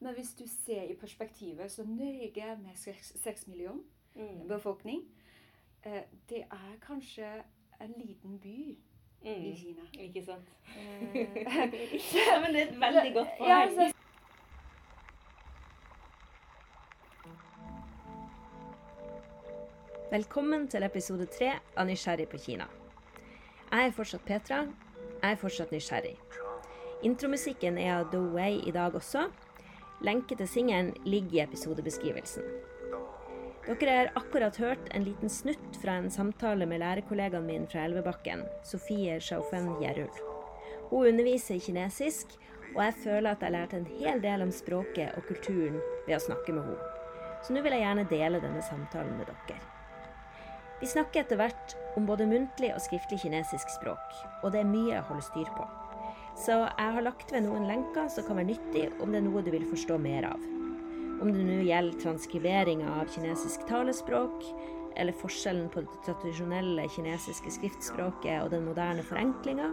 Men hvis du ser i perspektivet, så Norge med seks, seks millioner Mm. befolkning, eh, det er kanskje en liten by i Mm. Kina. Ikke sant? Eh, ja, men det er et veldig godt poeng. Ja, Velkommen til episode tre av Nysgjerrig på Kina. Jeg er fortsatt Petra. Jeg er fortsatt nysgjerrig. Intromusikken er av Do Wei i dag også. Lenke til singelen ligger i episodebeskrivelsen. Dere har akkurat hørt en liten snutt fra en samtale med lærerkollegaen min fra Elvebakken, Sofie Shaufen Gjerul. Hun underviser kinesisk, og jeg føler at jeg lærte en hel del om språket og kulturen ved å snakke med henne. Så nå vil jeg gjerne dele denne samtalen med dere. Vi snakker etter hvert om både muntlig og skriftlig kinesisk språk, og det er mye jeg holder styr på. Så jeg har lagt ved noen lenker som kan være nyttig om det er noe du vil forstå mer av. Om det nå gjelder transkribering av kinesisk talespråk, eller forskjellen på det tradisjonelle kinesiske skriftspråket og den moderne forenklinga,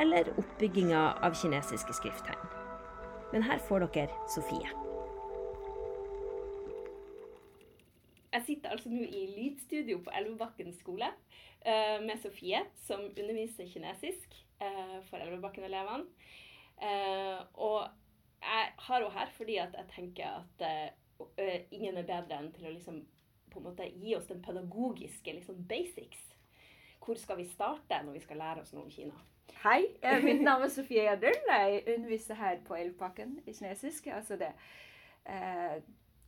eller oppbygginga av kinesiske skrifttegn. Men her får dere Sofie. Jeg sitter altså nå i lydstudio på Elvebakken skole eh, med Sofie, som underviser kinesisk eh, for Elvebakken-elevene. Eh, og jeg har henne her fordi at jeg tenker at eh, ingen er bedre enn til å liksom på en måte gi oss den pedagogiske liksom basics. Hvor skal vi starte når vi skal lære oss noe om Kina? Hei, eh, mitt navn er Sofie Gjedel. Jeg underviser her på Elvebakken i kinesisk. Altså det, eh,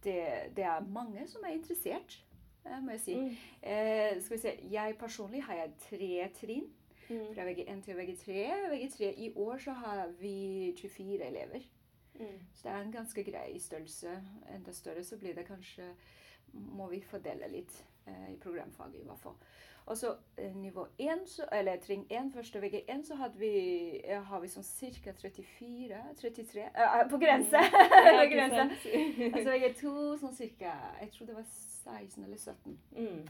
det, det er mange som er interessert, eh, må jeg si. Mm. Eh, skal vi se, Jeg personlig har jeg tre trinn. Mm. Fra VG1 til VG3. VG3 I år så har vi 24 elever. Mm. Så det er en ganske grei størrelse. Enda større så blir det kanskje Må vi fordele litt eh, i programfaget, i hvert fall. Og så eh, nivå 1, så, eller trinn 1, første VG1, så hadde vi, har vi sånn ca. 34 33 eh, På grense! Ja, på grense. Altså VG2 sånn ca. Jeg tror det var 16 eller 17. Mm.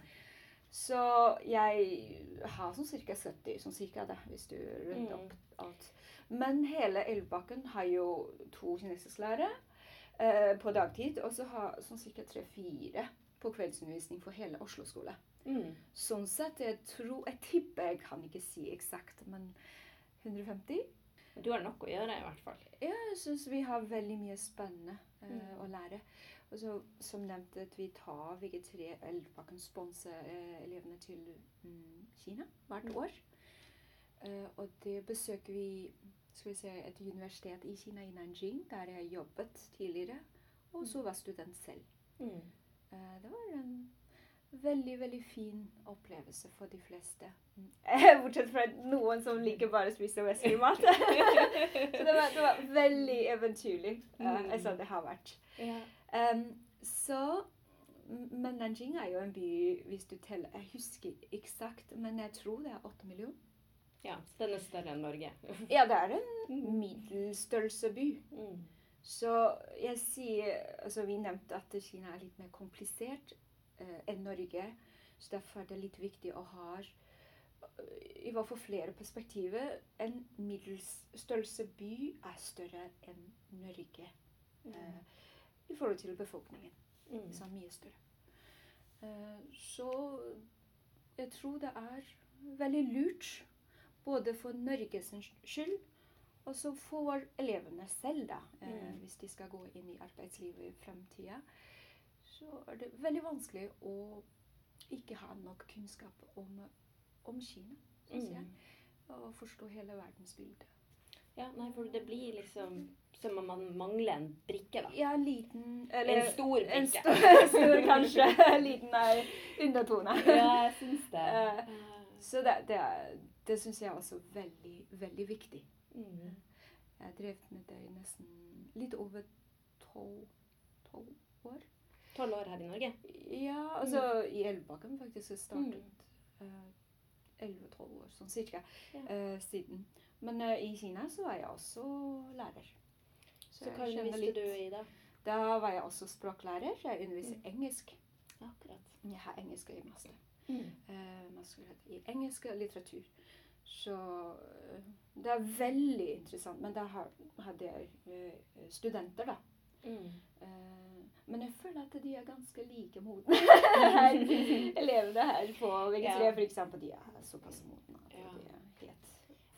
Så jeg har sånn ca. 70, sånn cirka det, hvis du runder Mm. opp alt. Men hele Elvebakken har jo to kinesisklærere eh, på dagtid, og så har sånn ca. tre-fire på kveldsundervisning for hele Oslo skole. Mm. Sånn sett, jeg tror Jeg tipper, jeg kan ikke si eksakt, men 150? Du har nok å gjøre, i hvert fall. Ja, jeg syns vi har veldig mye spennende eh, Mm. å lære. Og så, som nevnt, at vi tar VG3 Elvebakken sponser eh, elevene til mm, Kina hvert Mm. år. Uh, og det besøker vi skal vi se, et universitet i Kina, i Nanjing, der jeg jobbet tidligere. Og så var student selv. Mm. Uh, det var en veldig, veldig fin opplevelse for de fleste. Mm. Bortsett fra noen som liker bare å spise western mat. så det var, det var veldig eventyrlig. Uh, Mm. altså, det har vært. Ja. Em, så Men Nanjing er jo en by, hvis du teller Jeg husker eksakt, men jeg tror det er åtte millioner. ja, så den er større enn Norge. Ja, det er en middelstørrelseby. middelstørrelse by. Mm. Så jeg sier altså Vi nevnte at Kina er litt mer komplisert eh, enn Norge. Så derfor er det litt viktig å ha i hvert fall flere perspektiver. En middelstørrelse by er større enn Norge eh, i forhold til befolkningen. Mm. Så er mye større. Eh, så jeg tror det er veldig lurt, både for Norges skyld og så for elevene selv, da, eh, Mm. hvis de skal gå inn i arbeidslivet i fremtida. Så er det veldig vanskelig å ikke ha nok kunnskap om, om Kina, syns jeg. Mm. Og forstå hele verdensbildet. Ja, nei, for det blir liksom som om man mangler en brikke, da. Ja, liten En stor brikke. En stor, stor kanskje. liten nei, undertone. Ja, jeg syns det. Uh, Så det, det, det syns jeg er også veldig, veldig viktig. Mm. Jeg har drevet med det i nesten litt over tolv år. Tolv år her i Norge. Ja, altså i Elvebakken faktisk. Jeg startet Mm. elleve-tolv år, sånn cirka, Ja. uh, siden. Men eh, i Kina så var jeg også lærer. Så jeg hva underviste du i da? Da var jeg også språklærer. Jeg underviser Mm. engelsk. Akkurat. Jeg har engelsk i master. Mm. Uh, i engelsk og litteratur. Så uh, det er veldig interessant. Men da hadde jeg uh, studenter, da. Mm. Men jeg føler at de er ganske like modne. elevene her på VG3 Ja. eksempel, de er såpass modne at Ja. de er helt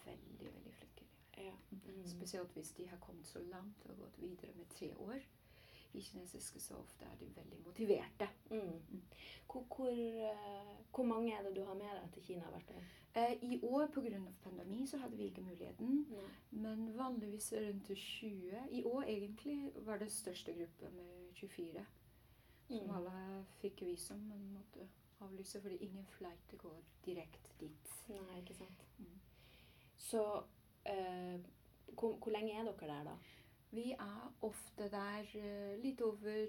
veldig, veldig flinke. Ja. Mm. Spesielt hvis de har kommet så langt og gått videre med tre år. I kinesiske så ofte er de veldig motiverte. Mm. Hvor, hvor, eh, hvor mange er det du har med deg til Kina hvert år? Eh, I år pga. pandemi så hadde vi ikke muligheten. Nei. Men vanligvis rundt 20. I år egentlig var det største gruppe med 24. Som Mm. alle fikk visum, men måtte avlyse fordi ingen flight går direkte dit. Nei, ikke sant. Mm. Så eh, hvor, hvor lenge er dere der, da? Vi er ofte der eh, litt over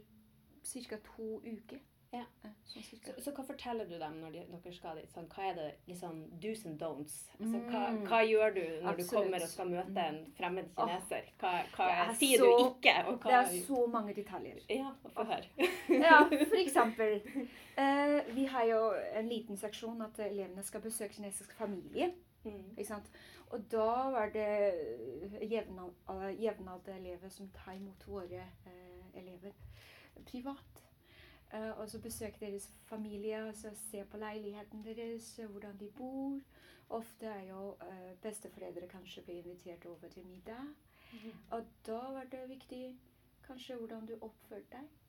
ca. to uker. Ja. Sånn. Så, så hva forteller du dem når de, dere skal dit? Sånn, hva er det liksom do's and don'ts? Altså, hva, Mm. hva gjør du når du kommer og skal møte en fremmed kineser? Hva, hva er sier så- du ikke? Det er så mange detaljer. Ja, få høre. Ja, for eksempel. eh, vi har jo en liten seksjon at elevene skal besøke kinesisk familie. Mm. Ikke sant? Og da var det eh, jevnaldrende elever som tar imot våre eh, elever privat. Eh, og så besøke deres familie, og se på leiligheten deres, eh, hvordan de bor. Ofte er jo eh, besteforeldre kanskje blir invitert over til middag. Mm. Og da var det viktig kanskje hvordan du oppførte deg.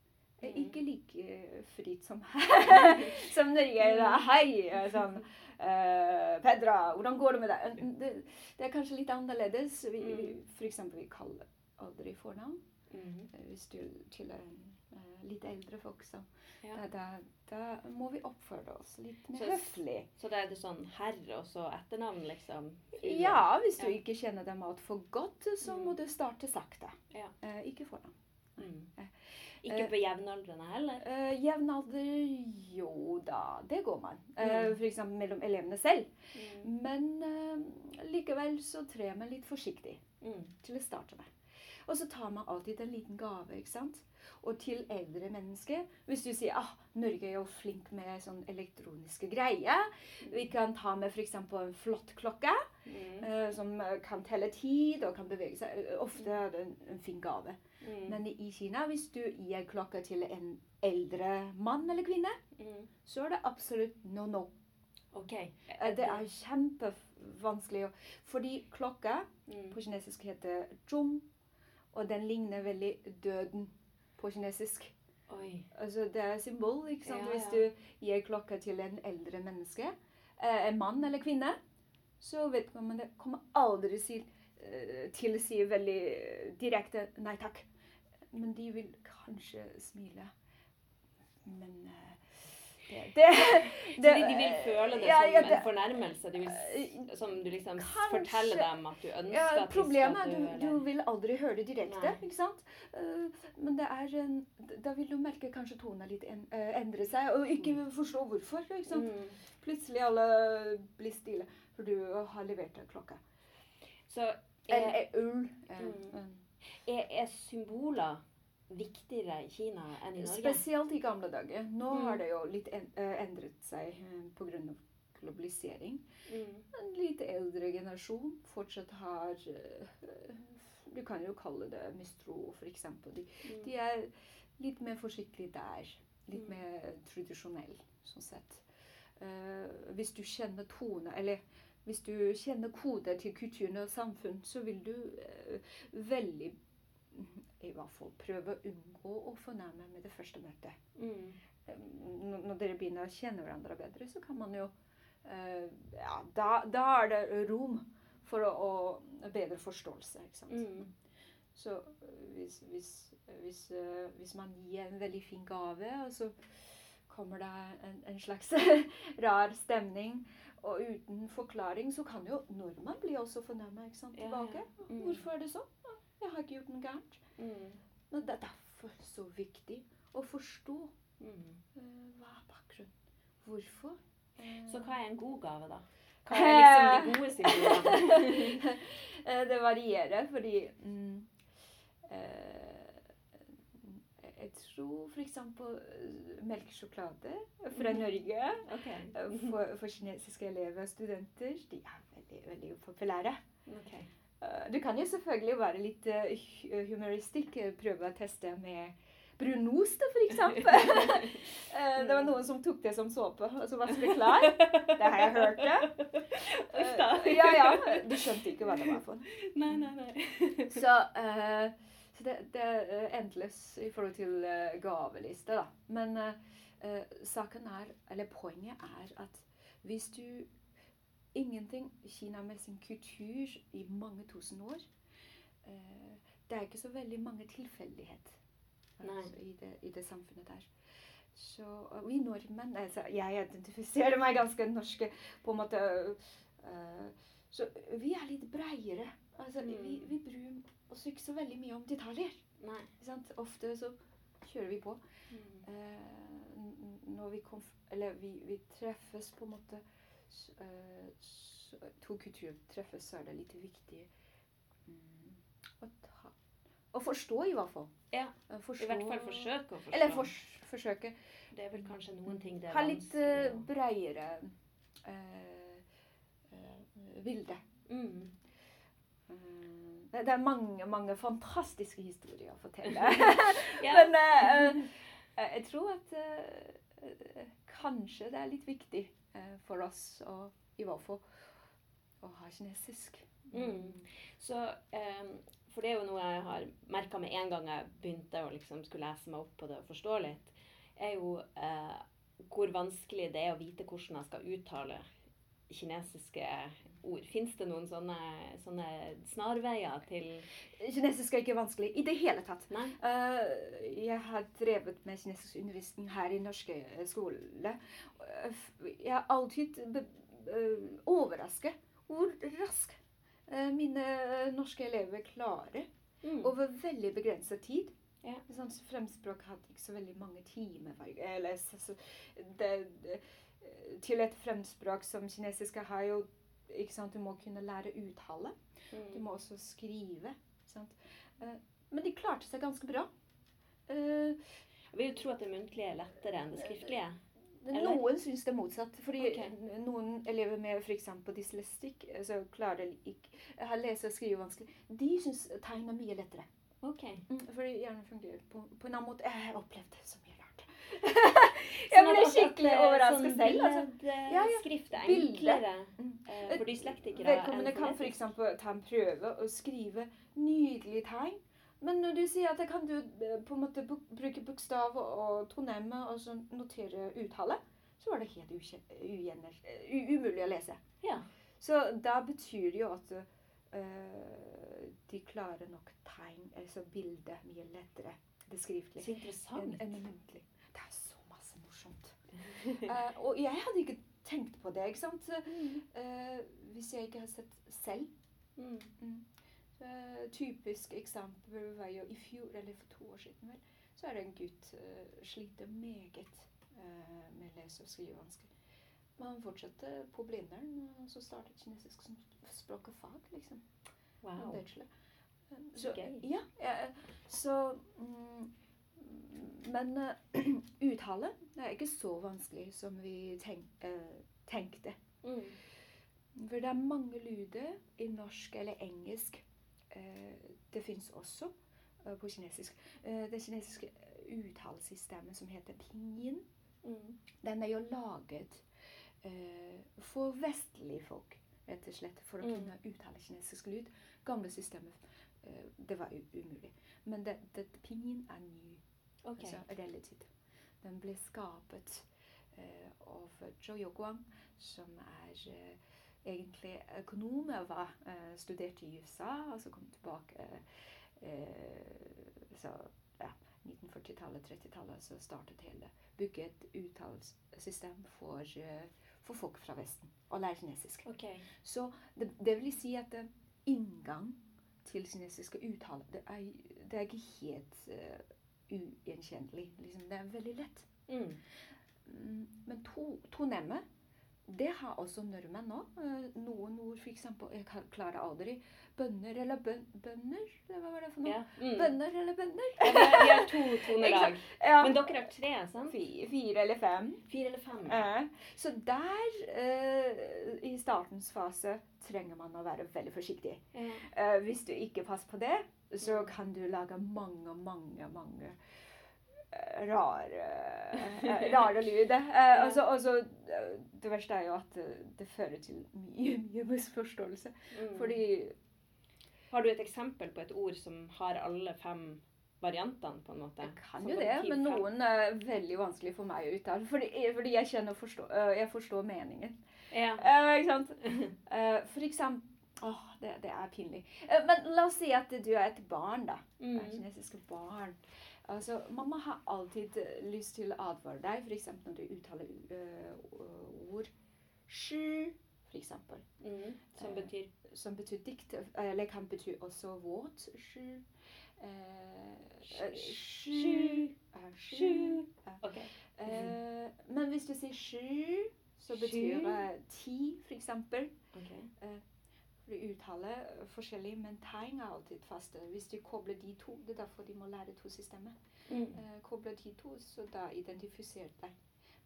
Eh. Ikke like fritt som som Norge. Da. Hei! eh, Sånn. Uh, Pedra, hvordan går det med deg? Eh, Det, det er kanskje litt annerledes. Vi, vi, Mm. for eksempel, vi kaller aldri fornavn. Eh, Hvis du tilhører uh, litt eldre folk, så Ja. da, da, da må vi oppføre oss litt mer Så- høflig. Så da er det sånn herre og så etternavn, liksom? Ja, hvis du Ja. ikke kjenner dem altfor godt, så må Mm. du starte sakte. Ja. Uh, ikke fornavn. Mm. Eh, Ikke på jevnaldrende heller? Uh, Jevnalder Jo da, det går man. Uh, F.eks. for eksempel mellom elevene selv. Mm. Men uh, likevel så trer man litt forsiktig Mm. til å starte med. Og så tar man alltid en liten gave, ikke sant. Og til eldre mennesker Hvis du sier ah, Norge er jo flink med sånn elektroniske greier. Vi kan ta med f.eks. en flott klokke Mm. uh, som eh, kan telle tid og kan bevege seg. Eh, Ofte er det en, en fin gave. Mm. Men i Kina, hvis du gir klokka til en eldre mann eller kvinne, Mm. så er det absolutt no no. OK. Eh, Det er kjempevanskelig. Fordi klokka Mm. på kinesisk heter zhong, og den ligner veldig døden på kinesisk. Oi. Altså Det er symbol, ikke sant? Ja, Hvis du gir klokka til en eldre menneske, eh, en mann eller kvinne, så vedkommende kommer aldri si, eh, til å si veldig eh, direkte 'nei takk'. Men de vil kanskje smile. Men eh, det, det, Så de, vil føle det Ja, som ja, en fornærmelse? De vil, Eh, som du liksom kanskje- forteller dem at du ønsker Ja, at problemet er at du, du vil aldri høre det direkte, Nei. ikke sant? Uh, men det er en, da vil du merke kanskje tonen litt en, uh, endre seg, og ikke forstå hvorfor. ikke sant? Mm. Plutselig alle blir stille, for du har levert en klokke. Så er, eh, ull. eh, Mm. eh. er, er symboler viktigere i Kina enn i Norge? Spesielt i gamle dager. Nå Mm. har det jo litt eh, endret seg eh, pga. globalisering. Mm. En litt eldre generasjon fortsatt har eh, Du kan jo kalle det mistro, f.eks. De, Mm. de er litt mer forsiktige der. Litt Mm. mer tradisjonell, sånn sett. Uh, hvis du kjenner tone, eller hvis du kjenner koder til kulturen og samfunn, så vil du uh, veldig i hvert fall prøve å unngå å fornærme med det første møtet. Mm. Eh, Når dere begynner å kjenne hverandre bedre, så kan man jo uh, Ja, da, da er det rom for å, å bedre forståelse. ikke sant? Mm. Så øh, hvis, hvis, hvis, uh, hvis man gir en veldig fin gave, og så kommer det en, en slags rar stemning, og uten forklaring, så kan jo nordmenn bli også fornærma Ja, tilbake. ja. Mm. Hvorfor er det sånn? Jeg har ikke gjort noe gærent. Mm. Men det er derfor så viktig å forstå Mm. uh, hva er bakgrunnen. Hvorfor. Uh, Så hva er en god gave, da? Hva er liksom de gode sine Eh, det varierer, fordi mm, eh, Jeg tror f.eks. melkesjokolade fra Mhm. Norge Ok. eh, for, for kinesiske elever og studenter, de er veldig, veldig populære. ok. Du kan jo selvfølgelig være litt uh, humoristisk. Prøve å teste med brunost, f.eks. uh, det var noen som tok det som såpe, og vaske klær. Det har jeg hørt. det. Uh, ja, ja. Du skjønte ikke hva det var for. Nei, nei, nei. Så, uh, så det, det, er endeløst i forhold til uh, gaveliste, da. Men saken er, eller poenget er at hvis du Ingenting Kina med sin kultur i mange tusen år Det er ikke så veldig mange tilfeldigheter altså, i, i, det, samfunnet der. Så vi nordmenn altså, Jeg identifiserer meg ganske norske på en måte. Uh, så vi er litt breiere. Altså, mm. vi, vi, bryr oss ikke så veldig mye om detaljer. Ofte så kjører vi på. Mm. Uh, når vi, eller vi, vi, treffes på en måte To kulturer treffes, så er det litt viktig mm, å ta å forstå, i hvert fall. Ja. Forstå, I hvert fall forsøke å forstå. Eller for, forsøke. Det er vel kanskje noen ting det er Ha litt uh, breiere uh, uh, bilde. Mm. det er mange, mange fantastiske historier å fortelle. Men jeg tror at kanskje det er litt viktig for oss å i fall å ha kinesisk. Mm. Så um, for det er jo noe jeg har merka med en gang jeg begynte å liksom skulle lese meg opp på det og forstå litt, er jo eh, hvor vanskelig det er å vite hvordan jeg skal uttale kinesiske ord. Fins det noen sånne, sånne, snarveier til Kinesisk er ikke vanskelig i det hele tatt. Uh, jeg har drevet med kinesisk undervisning her i norske skole. Jeg har alltid overrasket hvor raskt Eh, mine norske elever klarer mm. over veldig begrenset tid. Ja. Sånn, fremspråk hadde ikke så veldig mange timer. Eller, så, det, det, til et fremspråk som kinesisk har jo Du må kunne lære uttale. Mm. Du må også skrive. Uh, men de klarte seg ganske bra. Jeg vil jo tro at det muntlige er lettere enn det skriftlige. Eller? Noen syns det er motsatt. fordi okay. Noen elever med f.eks. dyslestikk så klarer ikke har lese- og skrivevansker, De syns tegn er mye lettere. Okay. Mm, fordi hjernen fungerer på, på, en annen måte. Jeg har opplevd så mye rart. Jeg ble skikkelig overrasket sånn selv. Altså. Ja, ja. Skrift er enklere uh, for dyslektikere. Vedkommende kan f.eks. ta en prøve og skrive nydelige tegn. Men når du sier at jeg kan du eh, på en måte bruke bokstav og tonemme og så notere uttale, så var det helt umulig å lese. Ja. Så da betyr det jo at uh, de klarer nok tegn, altså bildet, mye lettere. Interessant. Enn en muntlig. Det er så masse morsomt. uh, og jeg hadde ikke tenkt på det, ikke sant? Uh, hvis jeg ikke har sett selv. Mm. Mm. Uh, typisk eksempel var jo i fjor, eller for to år siden, vel, så er det en gutt uh, sliter meget med lese- og skrivevansker. Men han fortsatte på Blindern, og så startet kinesisk som språk og fag, liksom. Wow. Så, ja, ja, så um, Men uttale er ikke så vanskelig som vi tenk, tenkte. Mm. For det er mange lyder i norsk eller engelsk Uh, det fins også på kinesisk. Det kinesiske uttalesystemet som heter pinyin, mm. den er jo laget for vestlige folk, rett og slett, for å mm. kunne uttale kinesisk lyd. Gamle systemet det var umulig. Men det, det, pinyin er ny. Okay. Altså relativt. Den ble skapet av Zhou Youguang, som er egentlig økonomer var uh, studerte i USA, og så kom tilbake uh, så ja, 1940-tallet, 30-tallet, så startet hele bygge et uttalelsessystem for, uh, for, folk fra Vesten Og lære kinesisk. Okay. Så det, det, vil si at inngang til kinesiske uttaler det er, det er ikke helt ugjenkjennelig. Liksom, det er veldig lett. Mm. mm men to, to nemme det har også nordmenn nå. Eh, noen ord, f.eks. Jeg klarer aldri bønner eller bøn, bønner? Hva var det for noe? Ja. Mm. Bønner eller bønner? Ja, vi har to tonelag. Ja. Men dere har tre, sant? Fi- Fire eller fem. Fire eller fem? Ja. Så der, uh, i startens fase, trenger man å være veldig forsiktig. Eh, hvis du ikke passer på det, så kan du lage mange, mange, mange eh, rare, eh, rare lyder. Eh, altså, altså, det verste er jo at det fører til mye, mye misforståelse. Mm. Fordi Har du et eksempel på et ord som har alle fem variantene, på en måte? jeg kan jo det, men noen er veldig vanskelig for meg å uttale. Fordi, fordi jeg forstå, forstår jeg forstår meningen. Ja. Uh, ikke sant? Uh, for eksempel Åh, det, det er pinlig. Eh, men la oss si at du er et barn, da. Mm. Et kinesiske barn. Altså, mamma har alltid eh, lyst til å advare deg, f.eks. når du uttaler uh, ord. Sky, f.eks. Mm. Som betyr? betyr Som betyr dikt. Eller kan bety også våt. Sky. Sky. sky. men hvis du sier sky, så betyr det ti, f.eks. Okay. For å uttaler forskjellig, men tegn er alltid faste. Hvis du kobler de to, det er derfor de må lære to systemer. Mm. Eh, kobler de to, så da identifiserer deg.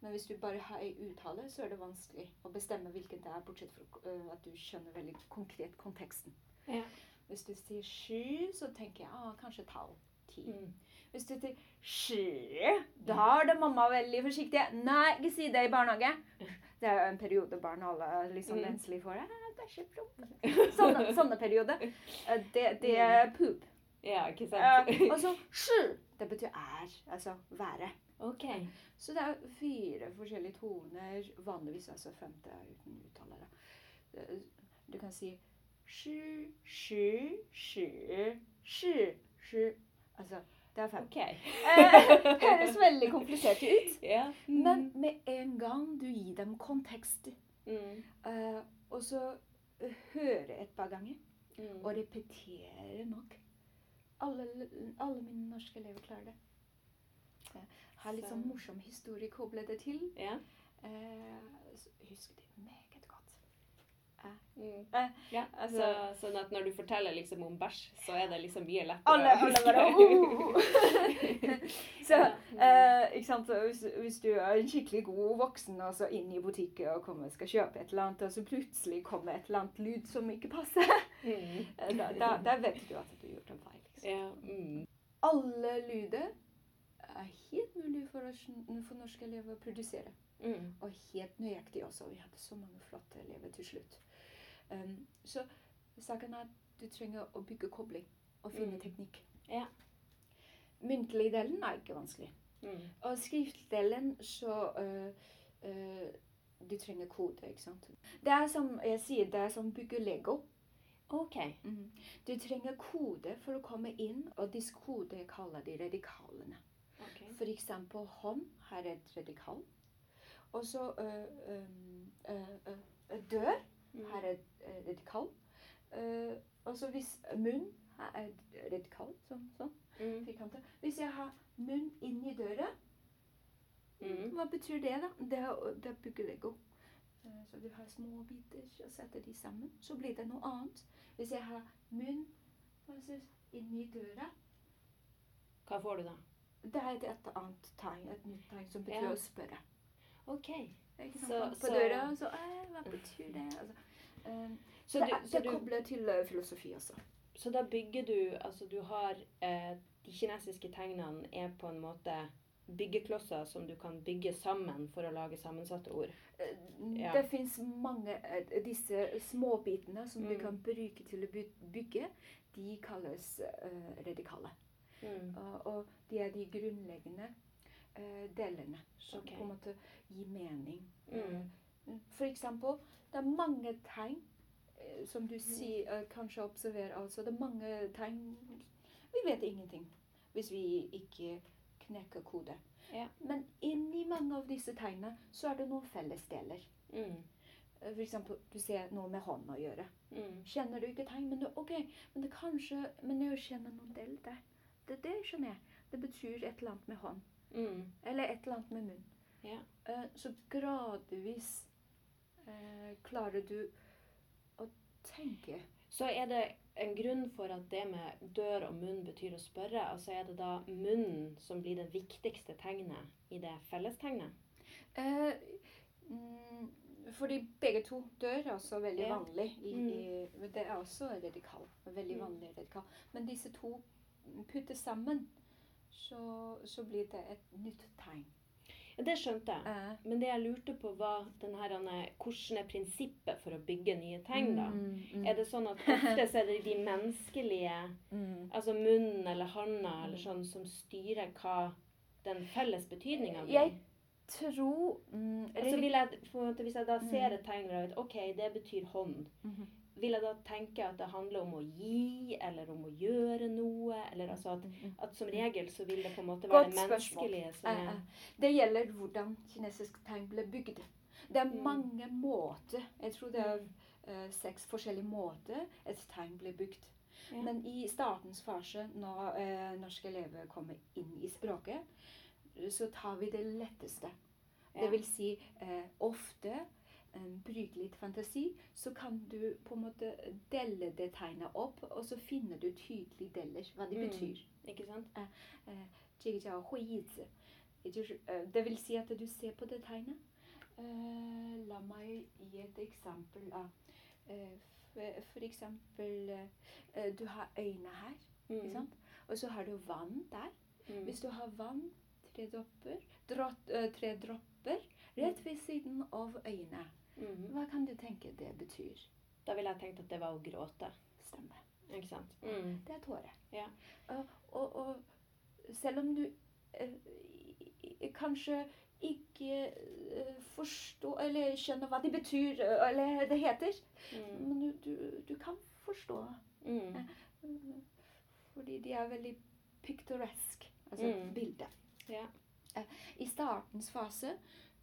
Men hvis du bare har ei uttale, så er det vanskelig å bestemme hvilken det er, bortsett fra eh, at du skjønner veldig konkret konteksten. Ja. Hvis du sier sky, så tenker jeg ah, kanskje tall. Ti. Mm. Hvis du sier sky, da er det mamma veldig forsiktig. Nei, ikke si det i barnehage. Det er jo en periode barn alle liksom Mm. engstelige for. Eh, det er ikke promp. Sånne, sånne perioder. Eh, Det, det er poop. Ja, ikke sant? og så sky, det betyr er, altså være. OK. Så det er fire forskjellige toner, vanligvis altså femte uten uttalere. Eh, Du kan si sky, sky, sky, sky, sky. Altså, det er fem. OK. Eh, høres veldig komplisert ut, Ja. men med en gang du gir dem kontekst, mm. eh, og så høre et par ganger, Mm. og repetere nok. Alle, alle mine norske elever klarer det. Jeg har litt sånn morsom historie koblet det til. Yeah. Eh, så husker det godt. Mm. Eh, ja. altså- så, sånn at når du forteller liksom om bæsj, så er det liksom mye lettere Alle, alle bare oh! Så eh, ikke sant? Hvis, hvis du er en skikkelig god voksen og så inn i butikken og kommer skal kjøpe et eller annet, og så plutselig kommer et eller annet lyd som ikke passer, Mm. eh, da, da, da vet du at du har gjort en feil. Liksom. Ja. Mm. Alle lyder er helt mulig for, oss, for norske elever å produsere. Mm. Og helt nøyaktig også. Vi hadde så mange flotte elever til slutt. Um, så saken er at du trenger å bygge kobling og finne Mm. teknikk. Ja. Muntlig delen er ikke vanskelig. Mm. Og skriftdelen så uh, uh, Du trenger kode, ikke sant. Det er som jeg sier, det er som bygge Lego. OK. Du trenger kode for å komme inn, og disse kode kaller de radikalene. For eksempel hånd har et radikal. Og så øh, øh, øh, dør her har et øh, radikal. Øh, og så hvis munn har et radikal, sånn, sånn, Mm. firkantet. Hvis jeg har munn inni døra, Mm. hva betyr det da? Det er, det er bygge Lego. Eh, Så du har små biter og setter de sammen, så blir det noe annet. Hvis jeg har munn inni døra, Hva får du da? Det er et, et annet tegn, et nytt tegn som betyr Ja. å spørre. OK. Ikke sant? Så- på så- døra, så hva betyr det? Altså, um, Så det, du, så det du kobler til eh, filosofi også. Så da bygger du Altså du har eh, De kinesiske tegnene er på en måte byggeklosser som du kan bygge sammen for å lage sammensatte ord. Ja. Det fins mange Disse småbitene som du Mm. kan bruke til å bygge, de kalles uh, radikale. Mm. Og, og de er de grunnleggende eh, delene som okay. på en måte gir mening. Mm. Eh, For eksempel, det er mange tegn eh, som Mm. du sier, eh, kanskje observerer altså. Det er mange tegn Vi vet ingenting hvis vi ikke knekker kode. Ja. Men inni mange av disse tegnene så er det noen fellesdeler. Mm. Eh, For eksempel, du ser noe med hånd å gjøre. Mm. Kjenner du ikke tegn, men du, ok, men det kanskje, men jeg kjenner noen del der. Det, det skjønner jeg. Det betyr et eller annet med hånd. Mm. Eller et eller annet med munn. Ja. Uh, så gradvis uh, klarer du å tenke. Så er det en grunn for at det med dør og munn betyr å spørre? Altså Er det da munnen som blir det viktigste tegnet i det fellestegnet? Eh, mm, fordi begge to dør er også veldig Ja. vanlig. I, Mm. i, det er også radikal. Veldig Mm. vanlig radikal. Men disse to puttes sammen, så, så blir det et nytt tegn. Ja, det skjønte jeg. Eh, Men det jeg lurte på, var denne, hvordan er prinsippet for å bygge nye tegn, da? mm, mm, Er det sånn at ofte er det de menneskelige, mm. altså munnen eller handa eller sånn, som styrer hva den felles betydninga blir? Jeg tror mm, Altså, jeg, måte, hvis jeg da ser Mm. et tegn jeg vet OK, det betyr hånd, Mhm. vil jeg da tenke at det handler om å gi, eller om å gjøre noe? Eller altså at, Mhm. at som regel så vil det på en måte være det menneskelige som er. Det gjelder hvordan kinesisk tegn ble bygd. Det er Mm. mange måter. Jeg tror det er uh, seks forskjellige måter et tegn blir bygd. Ja. Men i startens fase, når uh, norske elever kommer inn i språket, så tar vi det letteste. Ja. Det vil si eh, ofte eh, Bruk litt fantasi, så kan du på en måte dele det tegnet opp, og så finner du tydelig deler hva det mm. betyr. Mm, ikke sant? Eh, eh, eh, det vil si at du ser på det tegnet. Eh, la meg gi et eksempel. av eh, for eksempel Du har øyne her, mm. og så har du vann der. Mm. Hvis du har vann tre dropper, drott, uh, tre dropper rett ved siden av øynene, Mm. hva kan du tenke det betyr? Da ville jeg tenkt at det var å gråte. Stemme. Ikke sant? Mm. Det er tåre. Ja. Uh, og, og selv om du eh, kanskje ikke eh, forstår eller skjønner hva det betyr, eh, eller det heter, Mm. men du, du, du kan forstå. Mm. eh, Fordi de er veldig piktoresk, altså Mm. bilder. Ja. I startens fase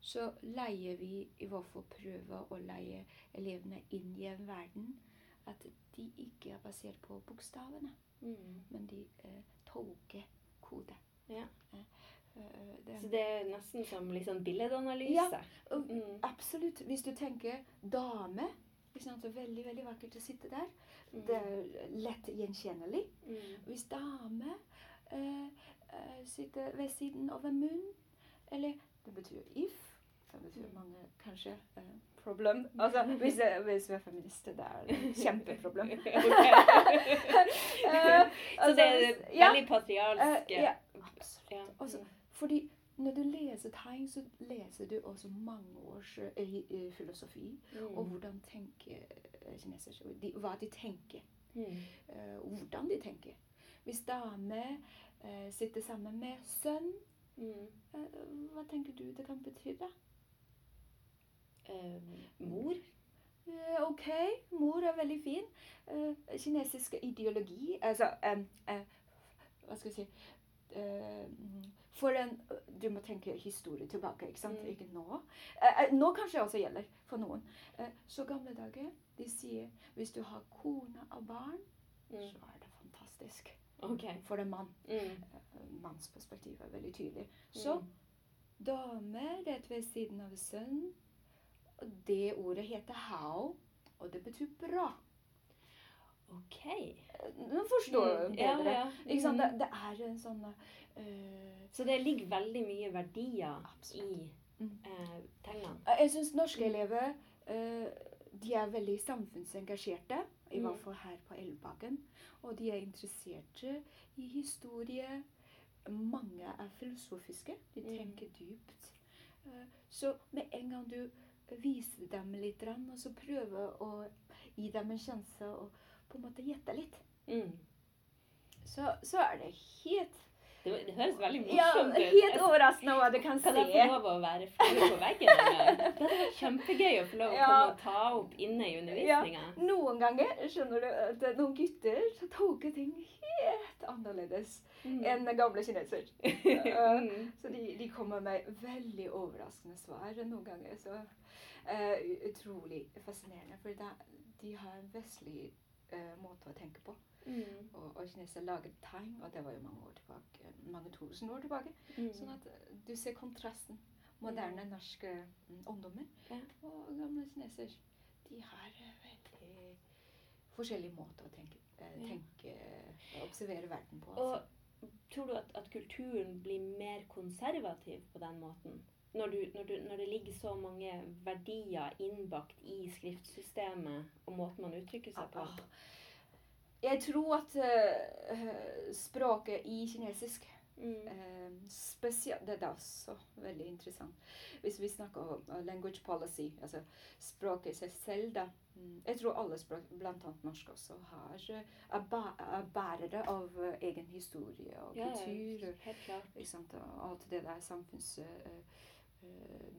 så leier vi i hvert fall prøve å leie elevene inn i en verden at de ikke er basert på bokstavene, Mm. men de eh, tolker kode. Ja. Eh, eh, det, Så det er nesten som sånn billedanalyse? Ja. Mm. Absolutt. Hvis du tenker dame sant, det er Veldig veldig vakkert å sitte der. Mm. Det er lett gjenkjennelig. Mm. Hvis dame eh, eh, sitter ved siden av en munn, eller det betyr if. Det betyr Mm. mange kanskje eh, problem. Altså, hvis, jeg- hvis vi er feminister, det er et kjempeproblem. Eh, Så altså, det er ja, veldig patriarsk eh, ja, absolutt. Altså, Mm. fordi når du leser tegn, så leser du også mange års uh, filosofi. Mm. Og hvordan tenker kinesere, de, hva de tenker. Mm. Uh, hvordan de tenker. Hvis dame eh, sitter sammen med sønn, Mm. eh, hva tenker du det kan bety? da? Eh, mor? Eh, ok, mor er veldig fin. Eh, kinesisk ideologi Altså eh, Hva skal jeg si For en Du må tenke historie tilbake, ikke sant? Mm. Ikke nå. Nå kanskje også gjelder for noen. Så gamle dager de sier hvis du har kone og barn, Mm. så er det fantastisk. OK. For en mann. Mm. Eh, Manns perspektiv er veldig tydelig. Så Mm. dame rett ved siden av sønn. Det ordet heter hao, og det betyr bra. OK. Nå forstår du Mm. bedre. Ja, ja. Mm. Det, det er en sånn uh, Så det ligger veldig mye verdier Absolutt. i Mm. eh, tegnene. Jeg syns norske elever eh, de er veldig samfunnsengasjerte, i Mm. hvert fall her på Elvebakken. Og de er interesserte i historie. Mange er filosofiske. De Mm. tenker dypt. Eh, så med en gang du viser dem litt, og så prøver å gi dem en sjanse og på en måte gjette litt, Mm. så, så er det helt Det, det høres veldig morsomt ut. Ja, helt overraskende hva du kan Kan se. jeg få lov å være flue på veggen en gang? Det hadde vært kjempegøy å få lov å Ja. komme og ta opp inne i undervisninga. Noen ganger skjønner du at noen gutter så tolker ting helt annerledes Mm. enn gamle kinesere. Mm. Så de, de kommer med veldig overraskende svar noen ganger. Så uh, utrolig fascinerende. For da, de har en vestlig uh, måte å tenke på. Mm. Og, og kinesere laget tegn, og det var jo mange år tilbake, mange tusen år tilbake. Mm. Sånn at eh, du ser kontrasten. Moderne norske mm, ungdommer Ja. og gamle kineser. De har eh, veldig forskjellige måter å tenke, eh, tenke og observere verden på. Og Altså. tror du at, at kulturen blir mer konservativ på den måten? Når, du, når, du, når det ligger så mange verdier innbakt i skriftsystemet og måten man uttrykker seg på? Ah, Jeg tror at uh, språket i kinesisk Mm. uh, Det er også veldig interessant. Hvis vi snakker om language policy, altså språket i seg selv, da. Mm, Jeg tror alle språk, bl.a. norsk også, har, er, bæ er bærere av egen historie og Ja, kultur. og- helt klart. sant, og alt det der samfunns eh,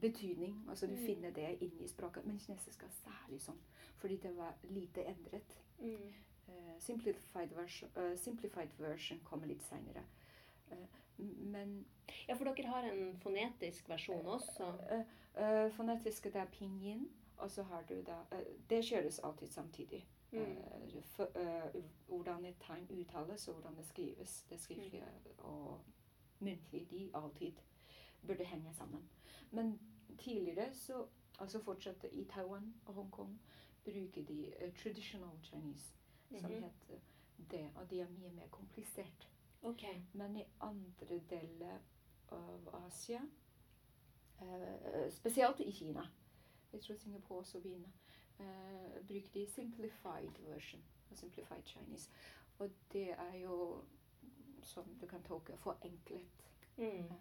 betydning. Altså du Mm. finner det inni språket. Men kinesisk er særlig sånn, fordi det var lite endret. Mm. Eh, simplified, version, eh, simplified version kommer litt seinere. men Ja, for dere har en fonetisk versjon også. eh, eh, fonetiske det er pinyin, og så har du da eh, Det kjøres alltid samtidig. Mm. Eh, for, eh, hvordan et tegn uttales, og hvordan det skrives. Det skriftlige og muntlige, de alltid burde henge sammen. Men tidligere så Altså fortsatte i Taiwan og Hongkong bruker de eh, traditional Chinese, som Mhm. heter det, og de er mye mer komplisert. Okay. Men i andre deler av Asia, eh, spesielt i Kina, jeg tror Singapore også begynner, eh, bruker de simplified version, simplified Chinese. Og det er jo, som du kan tolke, forenklet. Mm.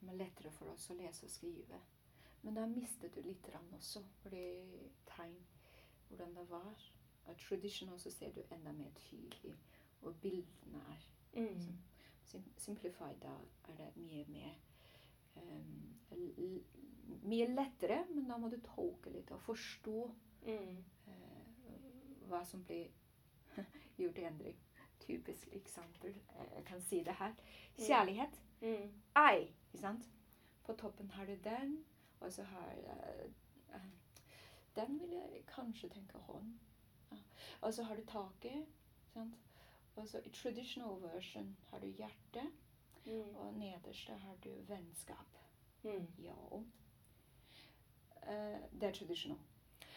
Men lettere for oss å lese og skrive. Men da mistet du litt også, fordi tegn, hvordan det var. Og traditional så ser du enda mer tydelig, hvor bildene er Mm. Sim simplified, da er det mye mer um, Mye lettere, men da må du tolke litt og forstå Mm. uh, hva som blir gjort i endring. Typisk eksempel. eh, Jeg kan si det her. Kjærlighet. Mm. Ei, ikke sant? På toppen har du den, og så har uh, eh, Den vil jeg kanskje tenke hånd. Og så har du taket. sant? Og så i traditional version har du hjerte, Mm. og nederst har du vennskap. Mm. Ja. Uh, det er traditional.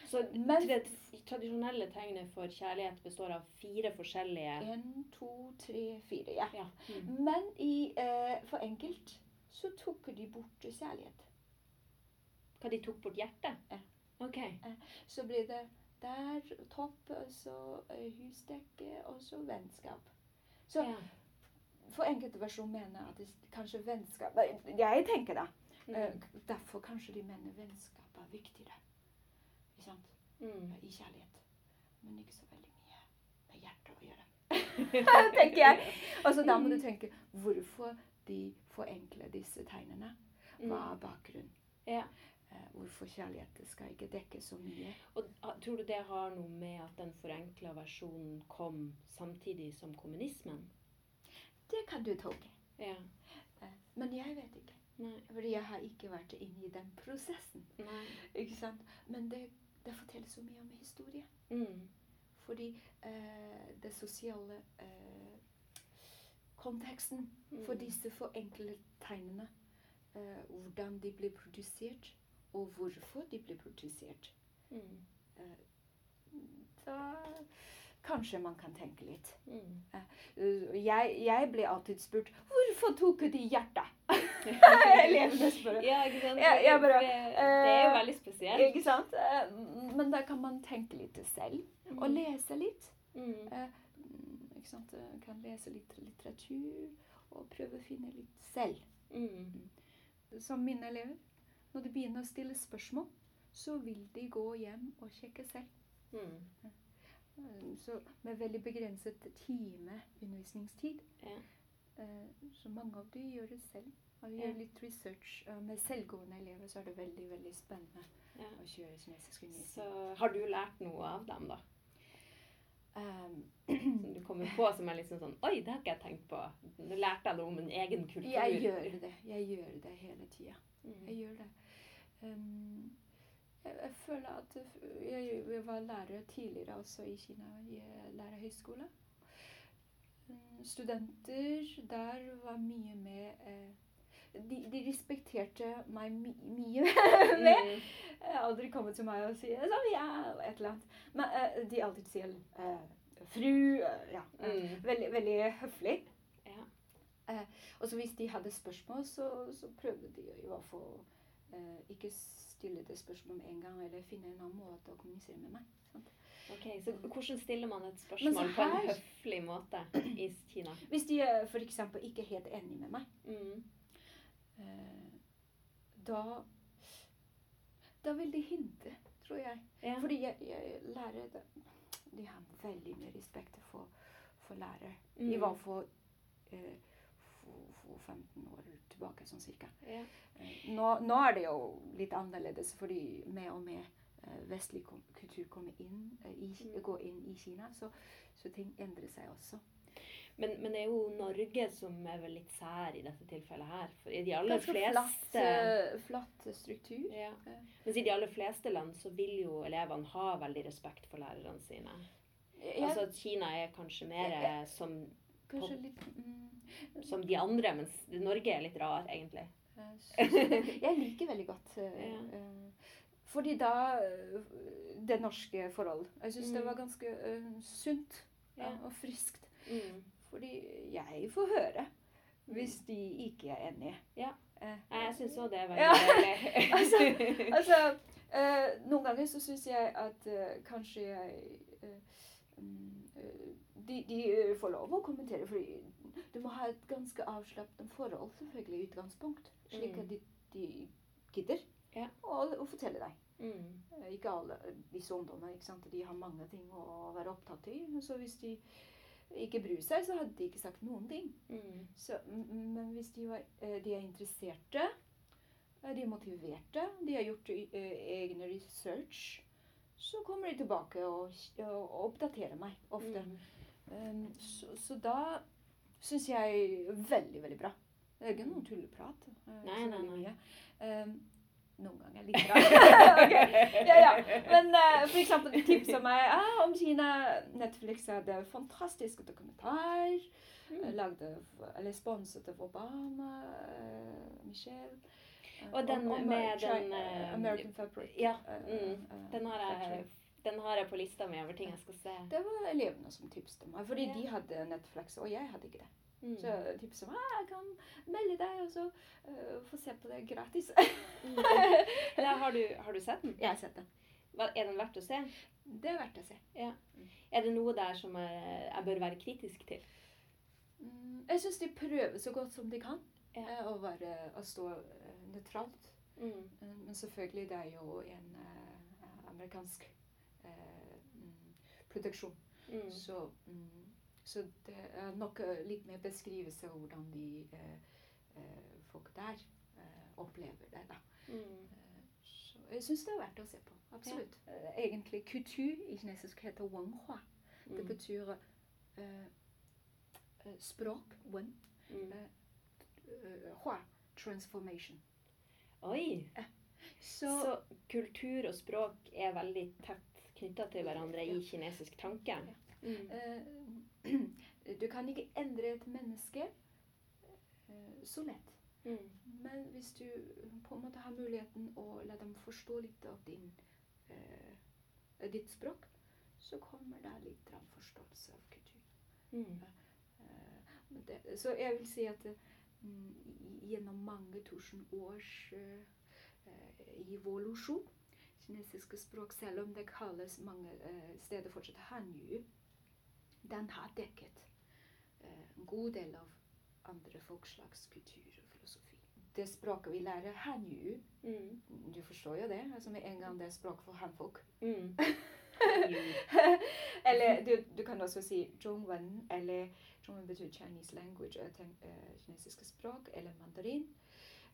Så Men- det tradisjonelle tegnet for kjærlighet består av fire forskjellige En, to, tre, fire. Ja. Ja. Mm. Men i, uh, for enkelt så tok de bort kjærlighet. Hva de tok bort hjertet? Ja. Ok. Så blir det der topp, og så eh, husdekke, og så vennskap. Så Ja. for enkelte versjon mener at det kanskje vennskap Jeg tenker da. eh, Mm. derfor kanskje de mener vennskap er viktigere. Ikke sant? Mm. I kjærlighet. Men ikke så veldig mye med hjertet å gjøre. tenker jeg. Og så da må du tenke hvorfor de forenkler disse tegnene. Hva er bakgrunnen? Ja. Eh, hvorfor kjærlighet skal ikke dekke så mye? Og ah, tror du det har noe med at den forenkla versjonen kom samtidig som kommunismen? Det kan du tolke. Ja. Eh, Men jeg vet ikke. Nei. Fordi jeg har ikke vært inne i den prosessen. Nei. Ikke sant? Men det, det forteller så mye om historie. Mm. Fordi eh, det sosiale eh, konteksten for Mm. disse forenklede tegnene, eh, hvordan de blir produsert, og hvorfor de blir produsert, Mm. da kanskje man kan tenke litt. Mm. Eh, Jeg, jeg ble alltid spurt hvorfor tok de hjertet? Elevene spør. Ja, ikke sant? Jeg, jeg bare, det, er jo eh, veldig spesielt. Ikke sant? Eh, Men da kan man tenke litt selv, og lese litt. Mm. Eh, mm, Ikke sant? Eh, Kan lese litt litteratur, og prøve å finne litt selv. Mm. Som mine elever. Når de begynner å stille spørsmål, så vil de gå hjem og sjekke selv. Mm. Eh, Så med veldig begrenset time undervisningstid. Ja. Eh, Så mange av de gjør det selv. Og Ja. gjør litt research. Eh, Med selvgående elever så er det veldig veldig spennende Ja. å kjøre kinesisk Så har du lært noe av dem, da? Um, Som du kommer på som er liksom sånn Oi, det har ikke jeg tenkt på. Nå lærte jeg noe om en egen kultur. jeg gjør det. Jeg gjør det hele tida. Jeg Mm. gjør det. Um, jeg, jeg føler at jeg, jeg var lærer tidligere også i Kina, i eh, lærerhøyskole. Um, studenter der var mye med eh, de, de respekterte meg my mye med. Jeg har aldri kommet til meg og sier sånn, ja, et eller annet. Men uh, de alltid sier uh, fru. uh, ja. Mm. Veldig, veldig høflig. Ja. Og så hvis de hadde spørsmål, så, så prøvde de fall eh, ikke stille det spørsmålet med en gang, eller finne en annen måte å kommunisere med meg. Sant? Ok, Så hvordan stiller man et spørsmål her, på en høflig måte i Kina? Hvis de er f.eks. ikke er helt enig med meg, Mm. eh, da Da vil de hinte, tror jeg. Ja. Fordi jeg, jeg lærer det. De har veldig mye respekt for, for lærere. I Mm. hvert fall eh, 15 år tilbake, sånn cirka. Ja. Eh, Nå, nå er det jo litt annerledes, fordi mer og mer eh, vestlig kultur kommer inn, eh, i, Mm. går inn i Kina. Så, så ting endrer seg også. Men, men det er jo Norge som er vel litt sær i dette tilfellet her. For i de aller fleste flatt, flatt struktur. ja. Mens i de aller fleste land så vil jo elevene ha veldig respekt for lærerne sine. Altså at Kina er kanskje mer som, kanskje litt mm, som de andre, mens Norge er litt rar, egentlig. Jeg liker veldig godt eh, Ja. eh, Fordi da eh, Det norske forhold. Jeg syns det Mm. var ganske uh, sunt Ja. og friskt. Mm. Fordi jeg får høre hvis de ikke er enige. Ja. Jeg syns òg det er veldig ja. Altså- Altså, uh, noen ganger så syns jeg at uh, kanskje jeg mm, eh, de, de eh, får lov å kommentere, fordi du må ha et ganske avslappet forhold selvfølgelig i utgangspunkt. Slik Mm. at de, de gidder Ja. å, å fortelle deg. mm. Eh, Ikke alle disse ungdommene. ikke sant? De har mange ting å være opptatt i. Så hvis de ikke bryr seg, så hadde de ikke sagt noen ting. Mm. Så, men hvis de, var, eh, de er interesserte, de er motiverte, de har gjort egne research, så kommer de tilbake og, og oppdaterer meg ofte. Mm. Um, så, så da syns jeg veldig, veldig bra. Det er ikke noen tulleprat. eh, Nei, nei, nei. Um, noen ganger litt bra. okay. ja, ja. Men uh, for eksempel tipsa meg ah, om Kina. Netflix hadde fantastisk dokumentar. Mm. eh, Lagde, eller sponset av Obama, uh, Michelle. Uh, Og den om- om, med China, den, American Fabric. ja, mm. Den, har jeg. Den har jeg på lista mi over ting jeg skal se. Det var elevene som tipset meg, fordi Ja. de hadde Netflix, og jeg hadde ikke det. Mm. Så tipset meg ah, jeg kan melde deg og så uh, få se på det gratis. Mm. Eller har du, har du sett den? jeg har sett den. Hva- Er den verdt å se? Det er verdt å se. Er det noe der som jeg, jeg bør være kritisk til? Mm, jeg syns de prøver så godt som de kan Ja. eh, å, være, å stå nøytralt. Mm. Men selvfølgelig, det er jo en uh, amerikansk mm, produksjon. Mm. Så, mm, så det er nok eh, litt mer beskrivelse av hvordan de eh, eh, folk der eh, opplever det. da. Mm. Eh, Så jeg syns det er verdt å se på. Absolutt. Ja. Egentlig kultur i kinesisk heter wenhua. Det Mm. betyr eh, eh, språk, wen, Mm. eh, hua, transformation. Oi! Så, Så kultur og språk er veldig tett knytta til hverandre i kinesisk tanke. Mm. du kan ikke endre et menneske eh, så lett. Mm. Men hvis du på en måte har muligheten å la dem forstå litt av din, eh, ditt språk, så kommer det litt av forståelse av kultur. Mm. Så jeg vil si at mm, gjennom mange tusen års evolusjon kinesiske språk, selv om det kalles mange eh, steder fortsatt hanyu, den har dekket eh, en god del av andre folkslags kultur og filosofi. Det språket vi lærer, hanyu, Mm. du forstår jo det, altså med en gang det er språk for hanfolk. Mm. eller du, du kan også si zhongwen, eller zhongwen betyr Chinese language, tenk, eh, kinesiske språk, eller mandarin.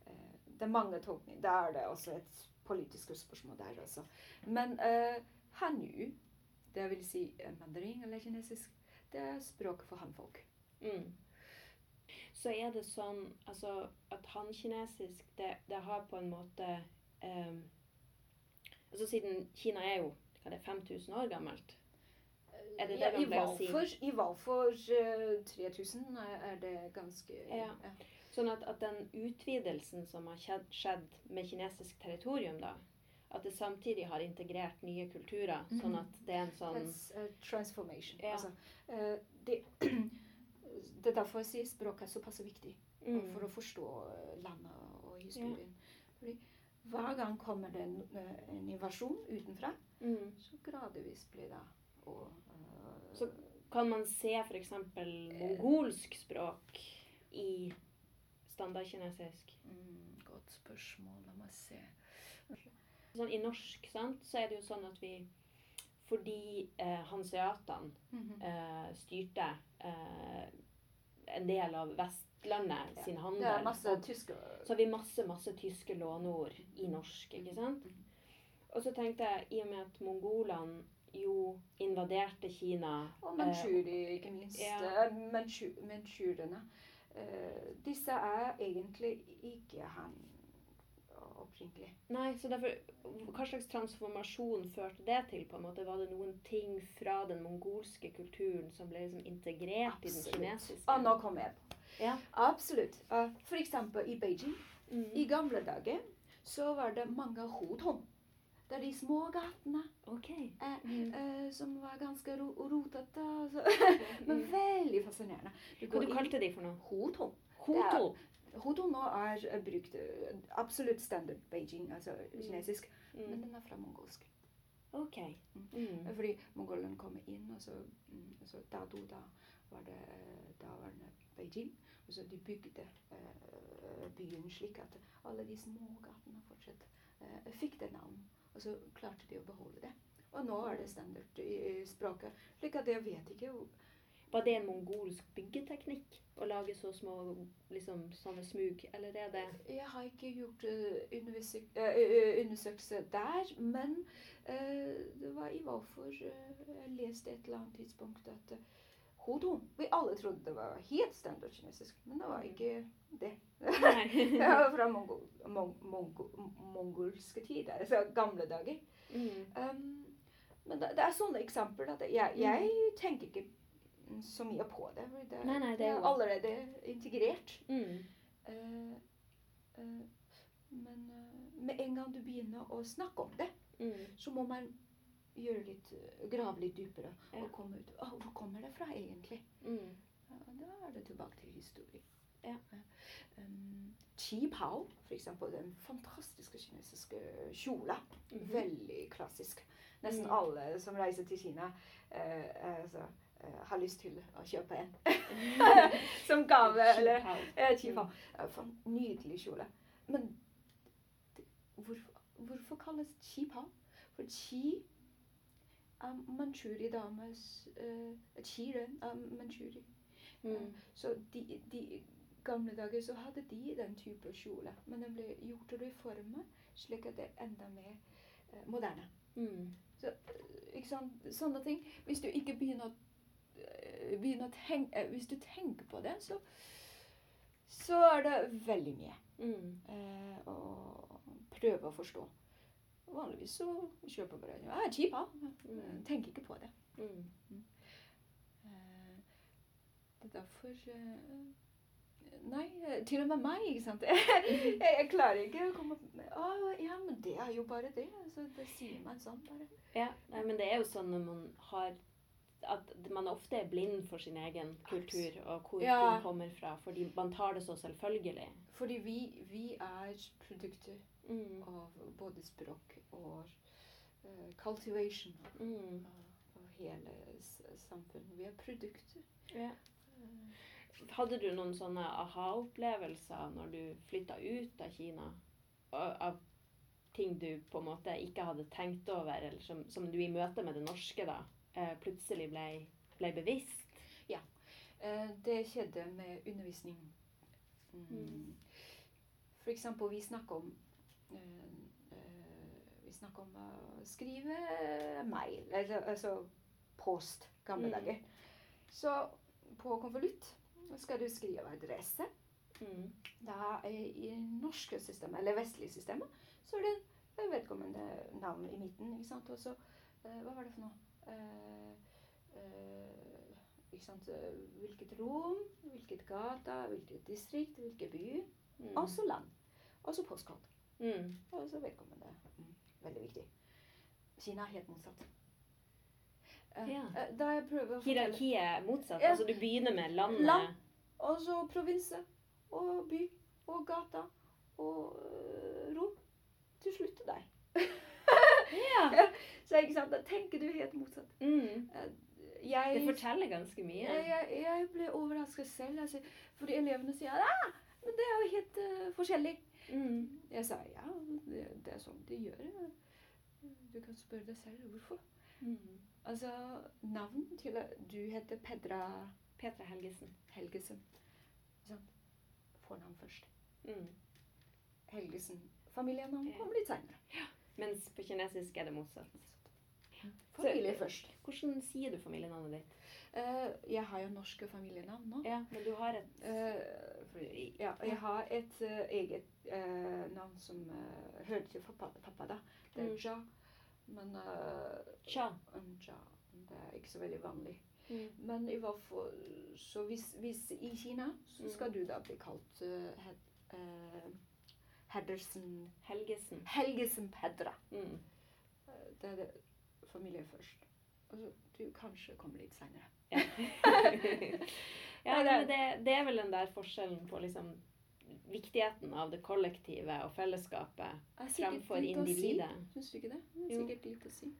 Eh, det er mange tolkninger. da er det også et politisk spørsmål der også. Men uh, hanu, det vil si eh, mandarin eller kinesisk, det er språk for hanfolk. Mm. Så er det sånn altså, at han-kinesisk, det, det har på en måte um, Altså siden Kina er jo hva det, 5000 år gammelt. Er det det ja, man pleier å si? Valfor, I Valfor uh, 3000 er det ganske Ja. Sånn at, at den utvidelsen som har skjedd, skjedd med kinesisk territorium, da, at det samtidig har integrert nye kulturer, sånn Mhm. at det er en sånn That's a transformation. Ja. Altså, uh, det, det er derfor jeg sier språket er såpass viktig mm, for å forstå eh, landet og historien. Fordi hver gang kommer det en, eh, en invasjon utenfra, mm. så gradvis blir det og, uh, Så Kan man se f.eks. mongolsk språk i standardkinesisk? mm, Godt spørsmål. La meg se. Sånn, I norsk sant, så er det jo sånn at vi Fordi eh, hanseatene Mhm. eh, styrte eh, en del av Vestlandet Ja. sin handel, ja, masse tyske så har vi masse masse tyske låneord i norsk. ikke sant? Mhm. Og så tenkte jeg, i og med at mongolene jo invaderte Kina Og eh, Manchuri, ikke minst. ja. Eh, Eh, disse er egentlig ikke han opprinnelig. Nei, så derfor, Hva slags transformasjon førte det til? på en måte? Var det noen ting fra den mongolske kulturen som ble liksom integrert i den kinesiske? Og nå kom jeg på. Ja. Absolutt. Uh, for eksempel i Beijing. Mm. I gamle dager så var det mange hotong. Det er de små gatene okay. eh, Mm. eh, som var ganske ro rotete. Altså. Men veldig fascinerende. Du Hva du kalte de for noe? Hoto. Hoto? Hoto nå er brukt eh, absolutt standard Beijing, altså kinesisk, men Mm. den er fra mongolsk. Ok. Mm. Fordi mongolene kom inn, og så, mm, og så Dado, da var det daværende Beijing. Og så de bygde uh, byen slik at alle de små gatene fortsatt uh, fikk det navn. Og så klarte de å beholde det. Og nå er det standard i, språket. Slik at jeg vet ikke Var det en mongolsk byggeteknikk? Å lage så små liksom, sånne smug? Eller er det Jeg har ikke gjort uh, undersøkelse der, men eh, det var i uh, Jeg leste et eller annet tidspunkt at Hodo Vi alle trodde det var helt standard kinesisk, men det var ikke det. Det var fra mongol, mong, mong, mongolske tider, altså gamle dager. Mm. Um, men det, det er sånne eksempler at jeg, jeg tenker ikke så mye på det. Det, Nei, nei, det er jo- allerede integrert. Mm. Uh, uh, men uh, med en gang du begynner å snakke om det, Mm. så må man gjøre litt, eh, grave litt dypere Ja. og komme ut oh, hvor kommer det fra egentlig? Mm. Da er det tilbake til historie. Ja. Um, Qi Pao, for eksempel, den fantastiske kinesiske kjola. Mhm. Veldig klassisk. Nesten Mm. alle som reiser til Kina, uh, altså, uh, har lyst til å kjøpe en. som gave. eller Qi Pao. Uh, Nydelig kjole. Men hvorfor, hvorfor kalles Qi Pao? For Qi er manchuri-dames uh, Qi-ren er manchuri. Mm. Så de, de gamle dager så hadde de den type kjole, men den ble gjort og reformet slik at det er enda mer eh, moderne. Mm. Så, eh, ikke sant? Sånne ting. Hvis du ikke begynner, å- eh, begynner å tenke eh, Hvis du tenker på det, så, så er det veldig mye Mm. eh, å prøve å forstå. Vanligvis så kjøper bare ja, Kjipa. Mm. Tenker ikke på det. Mm. Eh, Det er derfor eh, Nei, til og med meg, ikke sant. jeg, jeg klarer ikke å komme med Å, ja, men det er jo bare det. Så det sier man sånn, bare. Ja, nei, men det er jo sånn når man har at man ofte er blind for sin egen kultur og hvor Ja. den kommer fra, fordi man tar det så selvfølgelig. Fordi vi, vi er produkter Mm. av både språk og uh, cultivation Mm. av, av hele samfunnet. Vi er produkter. Ja. Eh, Hadde du noen sånne aha-opplevelser når du flytta ut av Kina? Av ting du på en måte ikke hadde tenkt over, eller som, som du i møte med det norske da, eh, plutselig ble, ble bevisst? Ja. Det skjedde med undervisning. Mm. Mm. For eksempel, vi snakker om Vi snakker om å skrive mail, altså post, gamle Mm. dager. Så på konvolutt skal du skrive adresse. Mm. Da I norske systemet, eller vestlige systemet, så er det en vedkommende navn i midten. ikke sant? Og så eh, Hva var det for noe? Uh, uh, ikke sant, eh, hvilket rom, hvilket gata, hvilket distrikt, hvilken by. Mm. Også land. Også postkort. Mm. om det Mm. Veldig viktig. Kina er helt motsatt. Eh, Ja. eh, Da jeg prøver å fortelle Hierarkiet er motsatt. Ja. Altså du begynner med landet. Land. Og så provinse og by og gata og øh, rom. Til slutt til deg. Ja. Så ikke sant, da tenker du helt motsatt. Mm. Jeg, Det forteller ganske mye. jeg, jeg, jeg ble overrasket selv. Altså, fordi elevene sier ah, men det er jo helt uh, forskjellig. Mm. Jeg sa ja, det, det er sånn de gjør det. Du kan spørre deg selv hvorfor. Mm. Altså, navn til Du heter Pedra Petra Helgesen. Helgesen. Sånn. Fornavn først. Mm. Helgesen. Familienavn kommer litt senere. Mens på kinesisk er det motsatt. Familie Så- først. Hvordan sier du familienavnet ditt? Eh, jeg har jo norske familienavn nå. Ja, men du har et Eh, ja, jeg har et eh, eget navn som uh, hører til pappa, pappa da. Det er Mm. Ja. Men uh, Cha. ja, det er ikke så veldig vanlig. Mm. Men i hvert fall, så hvis, hvis i Kina, så Mm. skal du da bli kalt uh, Heddersen Helgesen. Helgesen Pedra. Mm. Det er det familie først. Og så du kanskje kommer litt senere. Ja, ja det- men det, det er vel den der forskjellen på liksom viktigheten av det kollektive og fellesskapet fremfor litt si. individet. Syns du ikke det? Det er sikkert litt å si.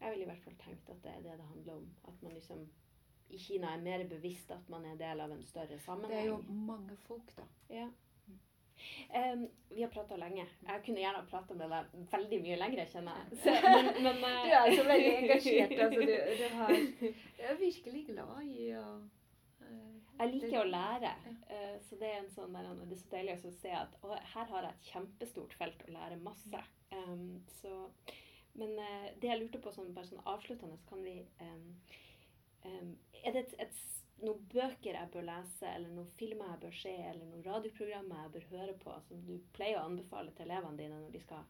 Jeg ville i hvert fall tenkt at det er det det handler om. At man liksom i Kina er mer bevisst at man er del av en større sammenheng. Det er jo mange folk, da. Ja. Em, vi har prata lenge. Jeg kunne gjerne ha prata med deg veldig mye lenger, kjenner jeg. Så, men, men, Du er så veldig engasjert. Altså, du, du har, jeg er virkelig glad i å eh, Jeg liker å lære. Eh, Så det er en sånn der, det er så deilig å se at å, her har jeg et kjempestort felt å lære masse. Um, så, men eh, det jeg lurte på sånn, bare sånn avsluttende, så kan vi um, um, Er det et, et, noen bøker jeg bør lese, eller noen filmer jeg bør se, eller noen radioprogrammer jeg bør høre på, som du pleier å anbefale til elevene dine når de skal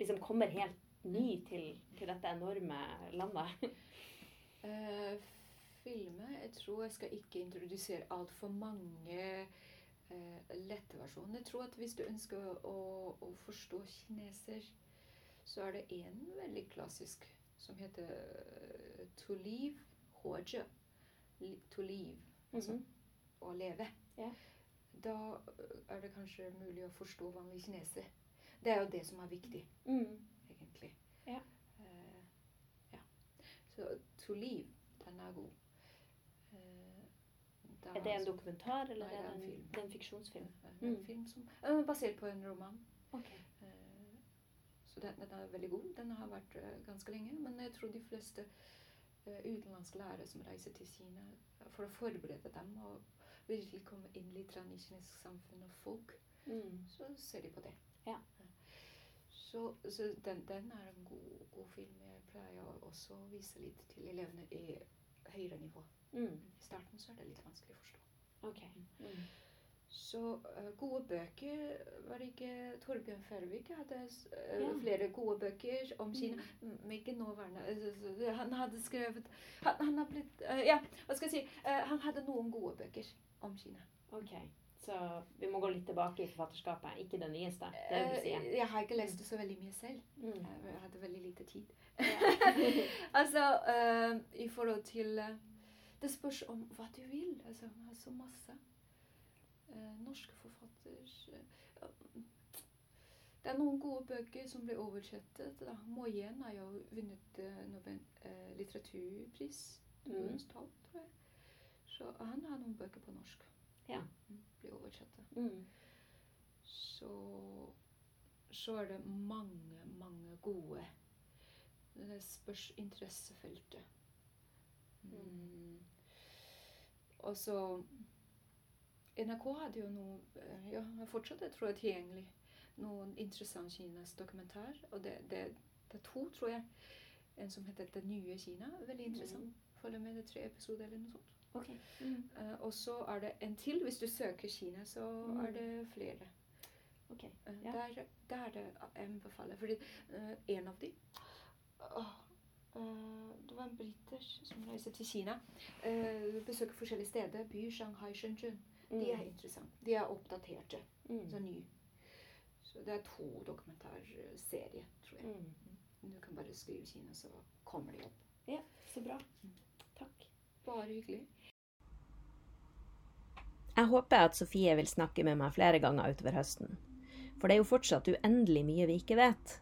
liksom kommer helt ny til, til dette enorme landet? uh, filmer Jeg tror jeg skal ikke introdusere altfor mange uh, lette versjoner. Jeg tror at hvis du ønsker å, å forstå kineser, så er det en veldig klassisk som heter uh, To live, Hoje. To live, altså Mhm. å leve. yeah. Da eh, er det kanskje mulig å forstå vanlige kineser. Det er jo det som er viktig, Mm. egentlig. Ja. Uh, ja. Så To live, den er god. Uh, da- Er det en dokumentar, eller Nei, er det er en en, film. det er en fiksjonsfilm? En Mm. film som eh, basert på en roman. Ok. Eh, så den, den er veldig god. Den har vært eh, ganske lenge. Men jeg tror de fleste utenlandske lærere som reiser til Kina for å forberede dem og virkelig komme inn litt i kinesisk samfunn og folk, Mm. så ser de på det. Ja. Så, så den, den er en god, god film. Jeg pleier også å vise litt til elevene i høyere nivå. Mm. I starten så er det litt vanskelig å forstå. Okay. Mm. Så eh, gode bøker Var det ikke Torbjørn Færvik hadde eh, Ja. flere gode bøker om Kina? Mm. Ikke nåværende altså, Han hadde skrevet Han, han har blitt eh, Ja, hva skal jeg si? Eh, han hadde noen gode bøker om Kina. Ok. Så vi må gå litt tilbake i forfatterskapet, ikke det nyeste. Det vil Eh, jeg har ikke lest det så veldig mye selv. Mm. Eh, Jeg hadde veldig lite tid. Ja. altså, eh, i forhold til eh, Det spørs om hva du vil. Altså, så masse. Eh, norske forfatter eh, Det er noen gode bøker som blir oversettet. da. Moyen har jo vunnet eh, Nobel litteraturpris. Mm. Tal, tror jeg. Så han har noen bøker på norsk. Ja. Mm, Blir oversettet. Mm. Så, så er det mange, mange gode. Det spørs interessefeltet. Mm. Og så NRK hadde jo noe eh, Ja, fortsatt jeg tror jeg tilgjengelig. Noen interessant Kinas dokumentar. Og det, det, det er to, tror jeg. En som heter 'Det nye Kina'. Veldig interessant. Følger med det tre episoder eller noe sånt. Ok. Mm. Uh, og så er det en til. Hvis du søker Kina, så Mm. er det flere. Ok. Uh, Ja. Der, der er det anbefaler. Fordi uh, en av de Eh, det var en briter som reiser til Kina. Besøker forskjellige steder. By, Shanghai, Shenzhen. De er interessante. De er oppdaterte. Mm. Så ny. Så det er to dokumentarserier, tror jeg. Mm. Du kan bare skrive Kina, så kommer de opp. Ja, så bra. Takk. Bare hyggelig. Jeg håper at Sofie vil snakke med meg flere ganger utover høsten. For det er jo fortsatt uendelig mye vi ikke vet.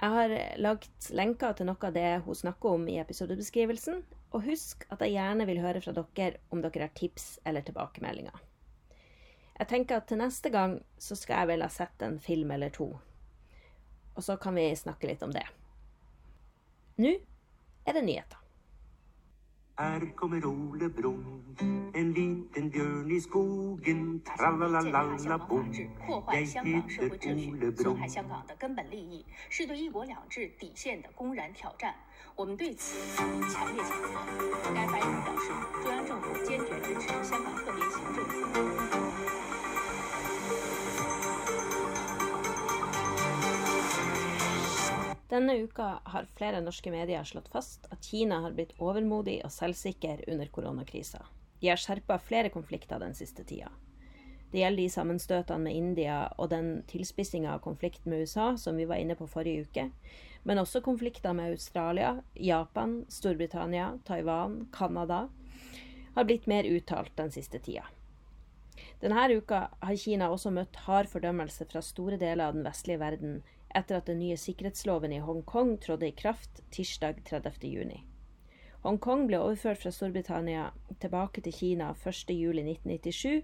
Jeg har lagt lenker til noe av det hun snakker om i episodebeskrivelsen, og husk at jeg gjerne vil høre fra dere om dere har tips eller tilbakemeldinger. Jeg tenker at til neste gang så skal jeg vel ha sett en film eller to. Og så kan vi snakke litt om det. Nå er det nyheter. 破坏香港法治，破坏香港社会秩序，损害香港的根本利益，是对“一国两制”底线的公然挑战。我们对此强烈谴责。该发言人表示，中央政府坚决支持香港特别行政。Denne uka har flere norske medier slått fast at Kina har blitt overmodig og selvsikker under koronakrisa. De har skjerpa flere konflikter den siste tida. Det gjelder de sammenstøtene med India og den tilspissinga av konflikten med USA som vi var inne på forrige uke, men også konflikter med Australia, Japan, Storbritannia, Taiwan, Canada har blitt mer uttalt den siste tida. Denne uka har Kina også møtt hard fordømmelse fra store deler av den vestlige verden etter at den nye sikkerhetsloven i Hongkong trådte i kraft tirsdag 30. juni. Hongkong ble overført fra Storbritannia tilbake til Kina 1.7.1997,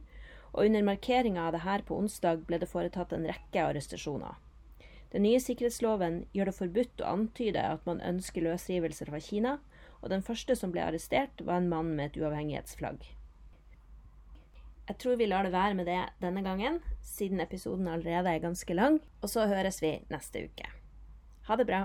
og under markeringa av dette på onsdag ble det foretatt en rekke arrestasjoner. Den nye sikkerhetsloven gjør det forbudt å antyde at man ønsker løsrivelser fra Kina, og den første som ble arrestert, var en mann med et uavhengighetsflagg. Jeg tror vi lar det være med det denne gangen, siden episoden allerede er ganske lang, og så høres vi neste uke. Ha det bra.